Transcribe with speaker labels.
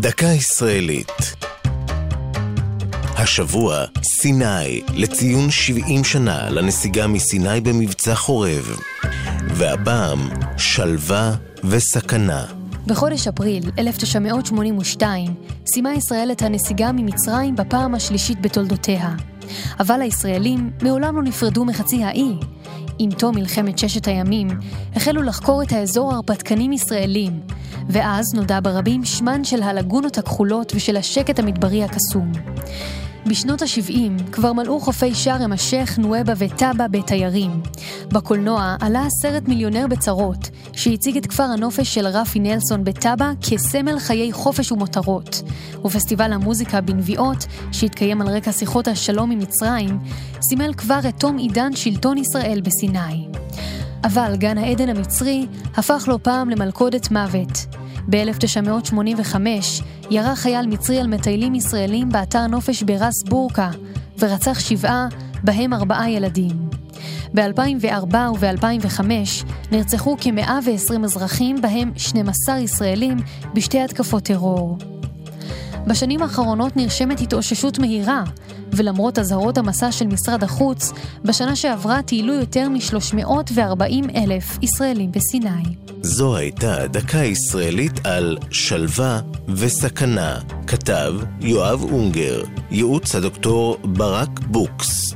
Speaker 1: דקה ישראלית. השבוע, סיני, לציון 70 שנה לנסיגה מסיני במבצע חורב. והפעם, שלווה וסכנה.
Speaker 2: בחודש אפריל 1982 סיימה ישראל את הנסיגה ממצרים בפעם השלישית בתולדותיה. אבל הישראלים מעולם לא נפרדו מחצי האי. עם תום מלחמת ששת הימים, החלו לחקור את האזור הרפתקנים ישראלים, ואז נודע ברבים שמן של הלגונות הכחולות ושל השקט המדברי הקסום. בשנות ה-70 כבר מלאו חופי שארם א-שייח, נואבה וטאבה בתיירים. בקולנוע עלה הסרט מיליונר בצרות, שהציג את כפר הנופש של רפי נלסון בטאבה כסמל חיי חופש ומותרות. ופסטיבל המוזיקה בנביעות, שהתקיים על רקע שיחות השלום עם מצרים, סימל כבר את תום עידן שלטון ישראל בסיני. אבל גן העדן המצרי הפך לא פעם למלכודת מוות. ב-1985 ירה חייל מצרי על מטיילים ישראלים באתר נופש ברס בורקה, ורצח שבעה, בהם ארבעה ילדים. ב-2004 וב-2005 נרצחו כ-120 אזרחים, בהם 12 ישראלים, בשתי התקפות טרור. בשנים האחרונות נרשמת התאוששות מהירה, ולמרות אזהרות המסע של משרד החוץ, בשנה שעברה טיילו יותר מ-340 אלף ישראלים בסיני.
Speaker 1: זו הייתה דקה ישראלית על שלווה וסכנה. כתב יואב אונגר, ייעוץ הדוקטור ברק בוקס.